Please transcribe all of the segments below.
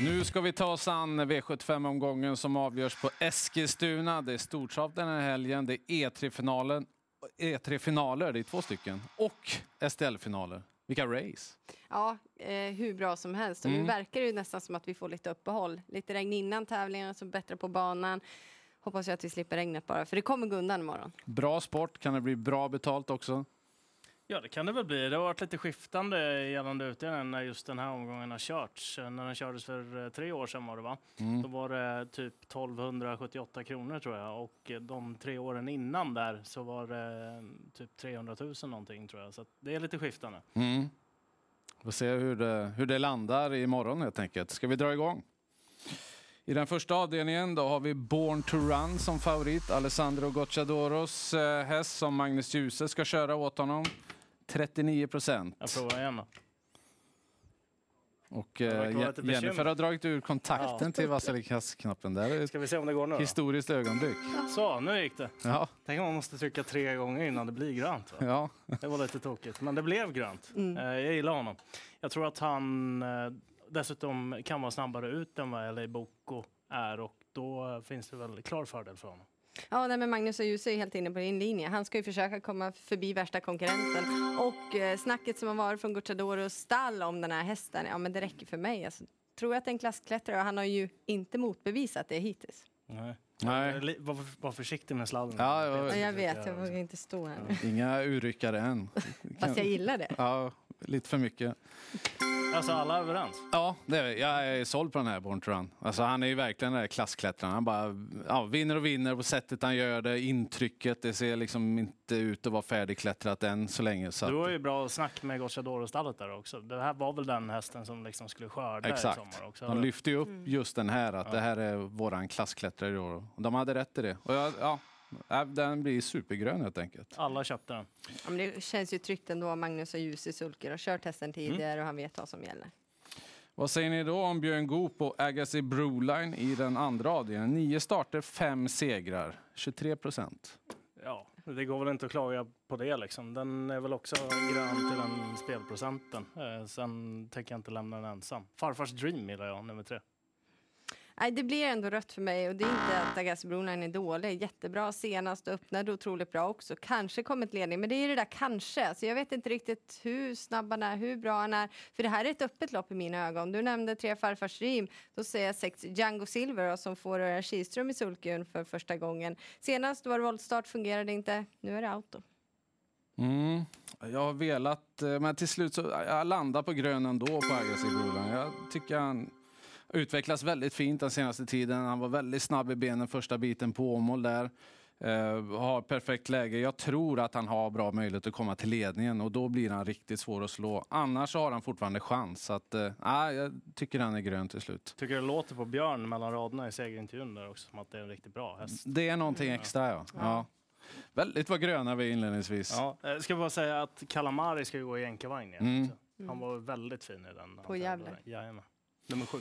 Nu ska vi ta oss an V75-omgången som avgörs på Eskilstuna. Det är stortrav den här helgen. Det är E3-finalen. E3-finaler, det är två stycken. Och STL-finaler. Vilka race! Ja, eh, hur bra som helst. Och Mm. Nu verkar det ju nästan som att vi får lite uppehåll. Lite regn innan tävlingen, så bättre på banan. Hoppas jag att vi slipper regnet bara, för det kommer gå undan imorgon. Bra sport, kan det bli bra betalt också? Ja, det kan det väl bli. Det har varit lite skiftande gällande utdelningen när just den här omgången har körts. När den kördes för eh, tre år sedan var det va? Mm. Då var det typ 1278 kronor tror jag och eh, de tre åren innan där så var det eh, typ 300 000 någonting tror jag. Så det är lite skiftande. Mm. Får se hur det, hur det landar imorgon helt enkelt. Ska vi dra igång? I den första avdelningen då har vi Born to Run som favorit. Alessandro Gocciadoros häst som Magnus Djuse ska köra åt honom. 39 procent. Jag provar igen då. Och eh, Jennifer har dragit ur kontakten Ja. till Vasilikasknappen. Det är ett Ska vi se om det går nu då? historiskt ögonblick. Så, nu gick det. Ja, Tänk om man måste trycka tre gånger innan det blir grönt. Va? ja. Det var lite tokigt, men det blev grönt. Mm. Eh, Jag gillar honom. Jag tror att han eh, dessutom kan vara snabbare ut än vad LA Boko är och då finns det väl klar fördel för honom. Ja, nej, men Magnus och Djuse är helt inne på din linje. Han ska ju försöka komma förbi värsta konkurrenten. Och eh, snacket som har varit från Gucciadoros stall om den här hästen, ja men det räcker för mig. Alltså, tror jag att det är en klassklättrare och han har ju inte motbevisat det hittills. Nej. Nej. Var, var försiktig med sladden. Ja, ja, Ja, jag vet, jag vågar inte stå här nu. Inga urryckare än. Fast jag gillar det. Ja, lite för mycket. Alltså alla är överens. Ja, det är, jag är såld på den här Born to Run. Alltså, han är ju verkligen den där klassklättraren. Han bara ja, vinner och vinner på sättet han gör det. Intrycket, det ser liksom inte ut att vara färdigklättrat än så länge. Så Du har ju bra snack med Gocciadoro-stallet där också. Det här var väl den hästen som liksom skulle skörda i exakt. sommar också? Han lyfter ju upp Mm. just den här, att det här är våran klassklättrare i år. De hade rätt i det. Och jag, ja, den blir supergrön helt enkelt. Alla köpte den. Ja, men det känns ju tryggt ändå. Magnus och Djuse sulker och kört hästen tidigare och han vet vad som gäller. Vad säger ni då om Björn Goop och Agassi Broline i den andra avdelningen? Nio starter, fem segrar, 23 procent. Ja, det går väl inte att klaga på det liksom. Den är väl också grön till den spelprocenten. Eh, sen tänker jag inte lämna den ensam. Farfars Dream gillar jag, nummer tre. Nej, det blir ändå rött för mig och det är inte att Agassi Broline är dålig. Jättebra senast och öppnade otroligt bra också. Kanske kommit ledning, men det är ju det där kanske. Så jag vet inte riktigt hur snabb han är, hur bra han är. För det här är ett öppet lopp i mina ögon. Du nämnde tre farfars rim. Då säger jag sex Django Silver som får Örjan Kihlström i sulken för första gången. Senast var det voltstart, fungerade inte. Nu är det auto. Mm. Jag har velat, eh, men till slut så jag landar på grön ändå på Agassi Broline. Jag tycker han utvecklas väldigt fint den senaste tiden. Han var väldigt snabb i benen första biten på Åmål där. Eh, har perfekt läge. Jag tror att han har bra möjlighet att komma till ledningen och då blir han riktigt svår att slå. Annars har han fortfarande chans. Så att, eh, nej, jag tycker han är grön till slut. Tycker det låter på Björn mellan raderna i segerintervjun där också som att det är en riktigt bra häst. Det är någonting extra ja. ja. Väldigt vad gröna vi är inledningsvis. Ja, jag ska bara säga att Kalamari ska gå i jänkarvagn igen. Mm. Han var väldigt fin i den. På Gävle. Jajamän. Nummer sju.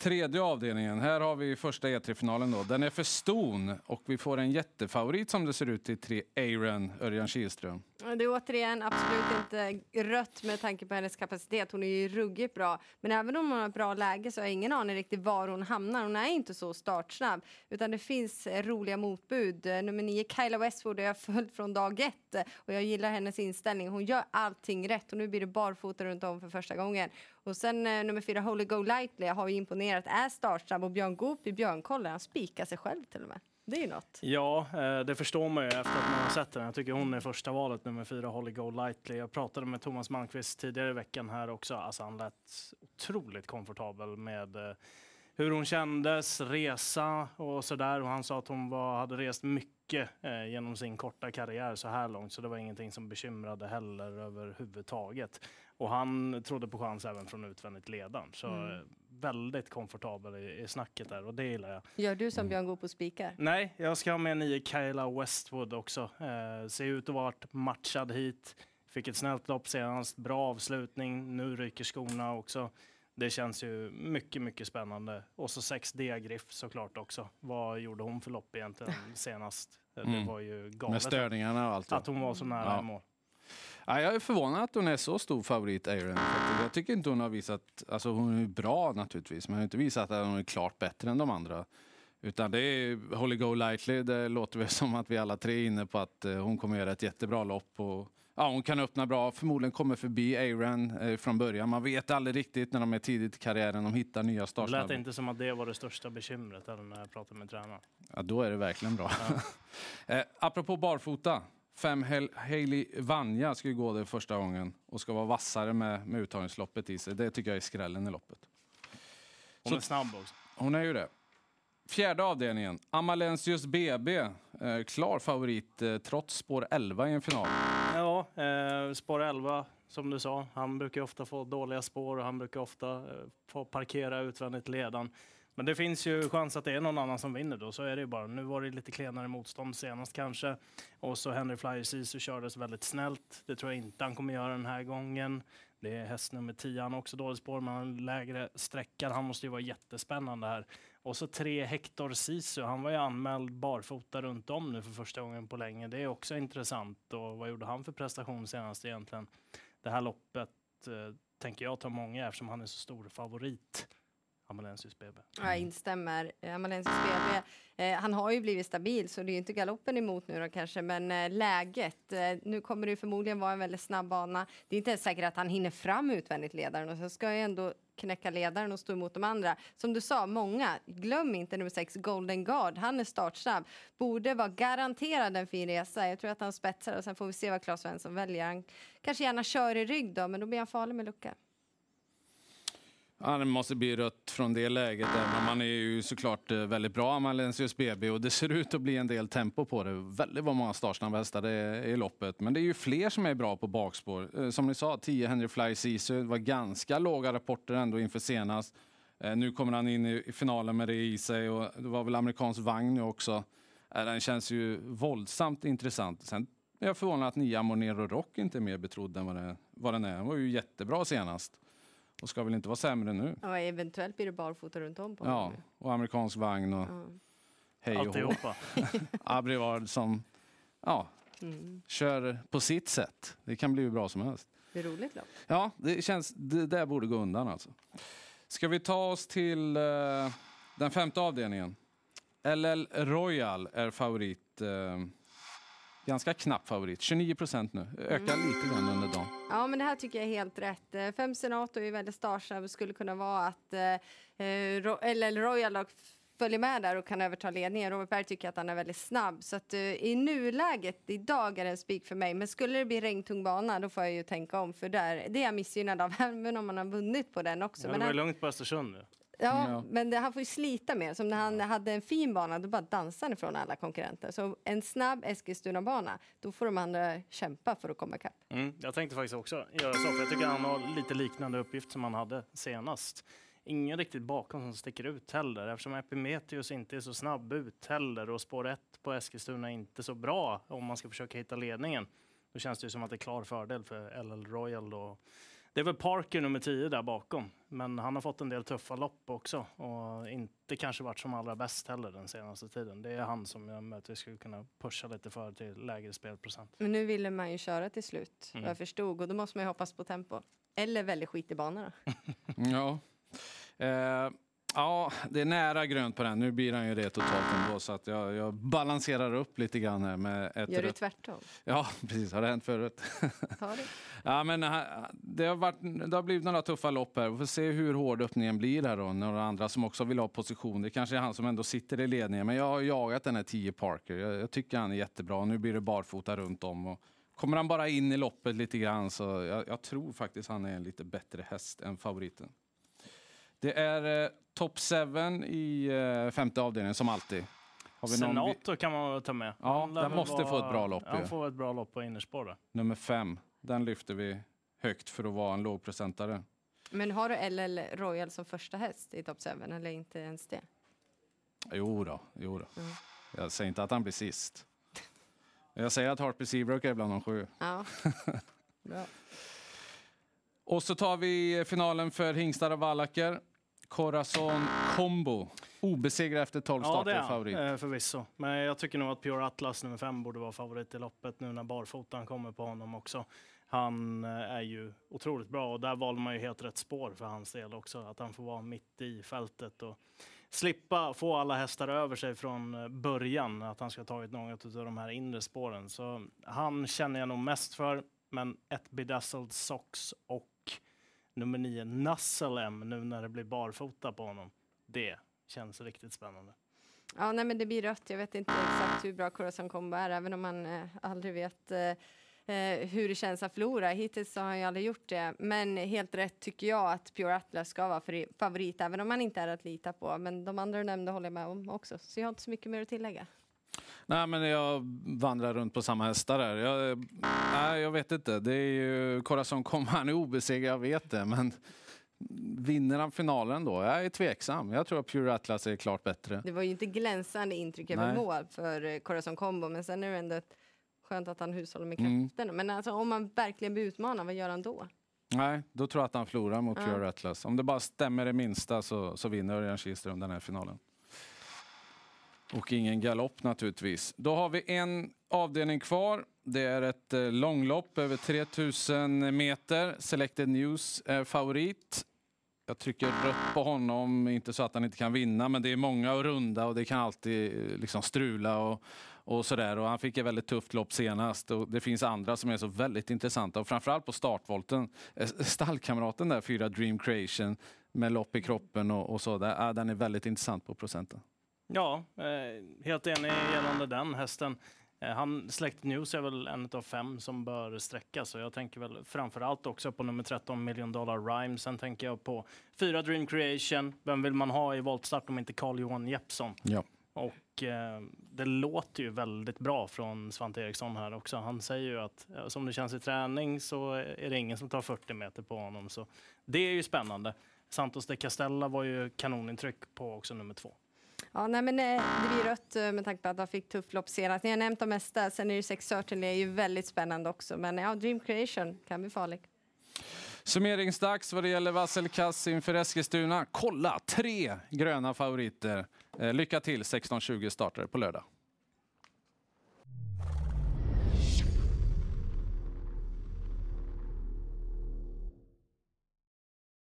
Tredje avdelningen. Här har vi första E3-finalen. då. Den är för ston och vi får en jättefavorit som det ser ut i tre Aaron Örjan Kihlström. Det är återigen absolut inte rött med tanke på hennes kapacitet. Hon är ju ruggigt bra. Men även om hon har ett bra läge så har jag ingen aning riktigt var hon hamnar. Hon är inte så startsnabb. Utan det finns roliga motbud. Nummer nio, Kyla Westwood, har jag följt från dag ett. Och jag gillar hennes inställning. Hon gör allting rätt. Och nu blir det barfota runt om för första gången. Och sen eh, nummer fyra, Holy Go Lightly, har ju imponerat. Är startsnabb. Och Björn Goop i Björnkollen, han spikar sig själv till och med. Det är ju något. Ja, eh, det förstår man ju efter att man har sett den. Jag tycker hon är första valet, nummer fyra, Holly Go Lightly. Jag pratade med Thomas Malmqvist tidigare i veckan här också. Alltså han lät otroligt komfortabel med eh, hur hon kändes, resa och sådär. Och han sa att hon var, hade rest mycket eh, genom sin korta karriär så här långt. Så det var ingenting som bekymrade heller överhuvudtaget. Och han trodde på chans även från utvändigt ledan. Så eh, väldigt komfortabel i, i snacket där och det gillar jag. Gör du som Björn Goop och spikar? Nej, jag ska ha med nio Kyla Westwood också. Eh, ser ut att varit matchad hit. Fick ett snällt lopp senast, bra avslutning. Nu ryker skorna också. Det känns ju mycket, mycket spännande. Och så 6 D-Griff såklart också. Vad gjorde hon för lopp egentligen senast? Eh, Det Mm. var ju Med galet störningarna och allt. att hon var så nära Ja. mål. Ja, jag är förvånad att hon är så stor favorit, Aaron. Jag tycker inte hon har visat... Alltså hon är bra naturligtvis, men hon har inte visat att hon är klart bättre än de andra. Utan det är Holly Go Lightly. Det låter väl som att vi alla tre är inne på att eh, hon kommer göra ett jättebra lopp. Och, ja, hon kan öppna bra. Förmodligen kommer förbi Aaron eh, från början. Man vet aldrig riktigt när de är tidigt i karriären. De hittar nya Det lät inte som att det var det största bekymret när jag pratade med tränaren. Ja, då är det verkligen bra. eh, apropå barfota. Fem Hel- Hailey Vanja ska ju gå det första gången och ska vara vassare med, med uttagningsloppet i sig. Det tycker jag är skrällen i loppet. Hon Så- är snabb också. Hon är ju det. Fjärde avdelningen. Amalensius BB. Eh, klar favorit eh, trots spår 11 i en final. Ja, eh, spår 11 som du sa. Han brukar ofta få dåliga spår och han brukar ofta eh, få parkera utvändigt ledan. Men det finns ju chans att det är någon annan som vinner då, så är det ju bara. Nu var det lite klenare motstånd senast kanske. Och så Henry Flyer Sisu kördes väldigt snällt. Det tror jag inte han kommer göra den här gången. Det är häst nummer 10, han har också dåligt spår, men han lägre sträckar. Han måste ju vara jättespännande här. Och så tre Hector Sisu, han var ju anmäld barfota runt om nu för första gången på länge. Det är också intressant. Och vad gjorde han för prestation senast egentligen? Det här loppet eh, tänker jag ta många eftersom han är så stor favorit. Amalensius BB. Jag instämmer. Eh, Amalensius BB, eh, han har ju blivit stabil så det är ju inte galoppen emot nu då kanske, men eh, läget. Eh, nu kommer det ju förmodligen vara en väldigt snabb bana. Det är inte ens säkert att han hinner fram utvändigt ledaren och så ska jag ändå knäcka ledaren och stå emot de andra. Som du sa, många. Glöm inte nummer sex, Golden Guard. Han är startsnabb. Borde vara garanterad en fin resa. Jag tror att han spetsar och sen får vi se vad Claes Svensson väljer. Han kanske gärna kör i rygg då, men då blir han farlig med lucka. Ja, det måste bli rött från det läget, men man är ju såklart eh, väldigt bra, Malensius BB. Och det ser ut att bli en del tempo på det. Väldigt vad många startsnabba hästar det är i loppet. Men det är ju fler som är bra på bakspår. Eh, som ni sa, 10 Henry Fly Sisu. Det var ganska låga rapporter ändå inför senast. Eh, nu kommer han in i finalen med det i sig och det var väl amerikansk vagn nu också. Den känns ju våldsamt intressant. Sen är jag förvånad att Nia Monero Rock inte är mer betrodd än vad, vad den är. Den var ju jättebra senast och ska väl inte vara sämre nu. Ja, eventuellt blir det barfota runt om på Ja, honom. och amerikansk vagn och Ja. hej och hå. Alltihopa. Abrivard som ja, Mm. kör på sitt sätt. Det kan bli hur bra som helst. Det är roligt lopp. Ja, det känns, det där borde gå undan alltså. Ska vi ta oss till eh, den femte avdelningen? LL Royal är favorit. Eh, ganska knapp favorit, 29 procent nu. Ökar lite grann under dagen. Ja, men det här tycker jag är helt rätt. Eh, Fem senator är väldigt startsnabb. skulle kunna vara att eh, eh, Ro- LL Royal och följer med där och kan överta ledningen. Robert Berg tycker att han är väldigt snabb. Så att, eh, i nuläget, idag är det en spik för mig. Men skulle det bli regntung bana, då får jag ju tänka om. För där, det är jag missgynnad av, även om man har vunnit på den också. Ja, men det var han, lugnt på Östersund nu. Ja, Ja. men det, han får ju slita mer. Som när han hade en fin bana, då bara dansade han ifrån alla konkurrenter. Så en snabb Eskilstuna-bana, då får de andra kämpa för att komma ikapp. Mm, jag tänkte faktiskt också göra så, för jag tycker han har lite liknande uppgift som han hade senast. Ingen riktigt bakom som sticker ut heller, eftersom Epimetheus inte är så snabb ut heller och spår 1 på Eskilstuna är inte så bra om man ska försöka hitta ledningen. Då känns det ju som att det är klar fördel för LL Royal. Då. Det är väl Parker nummer 10 där bakom, men han har fått en del tuffa lopp också och inte kanske varit som allra bäst heller den senaste tiden. Det är han som jag möjligtvis skulle kunna pusha lite för till lägre spelprocent. Men nu ville man ju köra till slut, Mm. vad jag förstod. Och då måste man ju hoppas på tempo. Eller väldigt skitig bana då. Ja. Eh, ja, det är nära grönt på den. Nu blir han ju det totalt ändå, så att jag, jag balanserar upp lite grann här med ett Gör du tvärtom? Ja, precis. Har det hänt förut? Ta det. Ja, men eh, det har, varit, det har blivit några tuffa lopp här. Vi får se hur hård öppningen blir här då. Några andra som också vill ha position. Det kanske är han som ändå sitter i ledningen. Men jag har jagat den här 10 Parker. Jag, jag tycker han är jättebra. Nu blir det barfota runt om. Och kommer han bara in i loppet lite grann så jag, jag tror faktiskt han är en lite bättre häst än favoriten. Det är eh, top 7 i eh, femte avdelningen som alltid. Har vi någon Senator kan man väl ta med. Ja, den väl måste få ett bra lopp ju. Han får ett bra lopp på innerspår där. nummer 5. Den lyfter vi högt för att vara en lågprocentare. Men har du LL Royal som första häst i Top 7 eller inte ens det? Jo då, jo då. Mm. Jag säger inte att han blir sist. Jag säger att Harper Seabrook är bland de sju. Ja. Bra. Och så tar vi finalen för hingstar och vallacker. Corazon Combo. Obesegrad efter 12 Ja, det starter, är han favorit. eh, förvisso. Men jag tycker nog att Pure Atlas nummer fem borde vara favorit i loppet nu när barfotan kommer på honom också. Han eh, är ju otroligt bra och där valde man ju helt rätt spår för hans del också. Att han får vara mitt i fältet och slippa få alla hästar över sig från eh, början. Att han ska ha tagit något av de här inre spåren. Så han känner jag nog mest för. Men ett Bedazzled Socks och nummer nio Nussel M nu när det blir barfota på honom. Det känns riktigt spännande. Ja, nej, men det blir rött. Jag vet inte exakt hur bra Corazon Combo är, även om man eh, aldrig vet eh, eh, hur det känns att förlora. Hittills har han ju aldrig gjort det. Men helt rätt tycker jag att Pure Atlas ska vara favorit, även om man inte är att lita på. Men de andra du nämnde håller jag med om också, så jag har inte så mycket mer att tillägga. Nej, men jag vandrar runt på samma hästar där. Jag, nej, jag vet inte. Det är ju Corazon Combo, han är obesegrad, jag vet det. Men Vinner han finalen då? Jag är tveksam. Jag tror att Pure Atlas är klart bättre. Det var ju inte glänsande intryck över mål för eh, Corazon Combo, men sen är det ändå ett skönt att han hushållar med mm. krafterna. Mm. Men alltså, om man verkligen blir utmanad, vad gör han då? Nej, då tror jag att han förlorar mot ja. Pure Atlas. Om det bara stämmer det minsta så, så vinner Örjan Kihlström den här finalen. Och ingen galopp naturligtvis. Då har vi en avdelning kvar. Det är ett eh, långlopp över 3000 meter. Selected News är favorit. Jag trycker rött på honom, inte så att han inte kan vinna, men det är många och runda och det kan alltid eh, liksom strula och, och sådär. Och han fick ett väldigt tufft lopp senast och det finns andra som är så väldigt intressanta och framförallt på startvolten. Eh, stallkamraten där, fyra Dream Creation med lopp i kroppen och, och så, där, den är väldigt intressant på procenten. Ja, eh, helt enig gällande den hästen. Eh, han, Släkt News är väl en av fem som bör sträckas. Så jag tänker väl framförallt också på nummer 13, Million Dollar Rhyme. Sen tänker jag på fyra Dream Creation. Vem vill man ha i voltstart om inte Carl-Johan Jeppsson? Ja. Och eh, det låter ju väldigt bra från Svante Eriksson här också. Han säger ju att ja, som det känns i träning så är det ingen som tar 40 meter på honom. Så det är ju spännande. Santos de Castella var ju kanonintryck på också nummer två. Ja, nej, men eh, det blir rött eh, med tanke på att han fick tufft lopp senast. Ni har nämnt de mesta. Sen är det Sex Certainly är ju väldigt spännande också. Men ja, Dream Creation kan bli farlig. Summeringsdags vad det gäller Vasselkass inför Eskilstuna. Kolla, tre gröna favoriter. Eh, lycka till, 16.20 startar på lördag.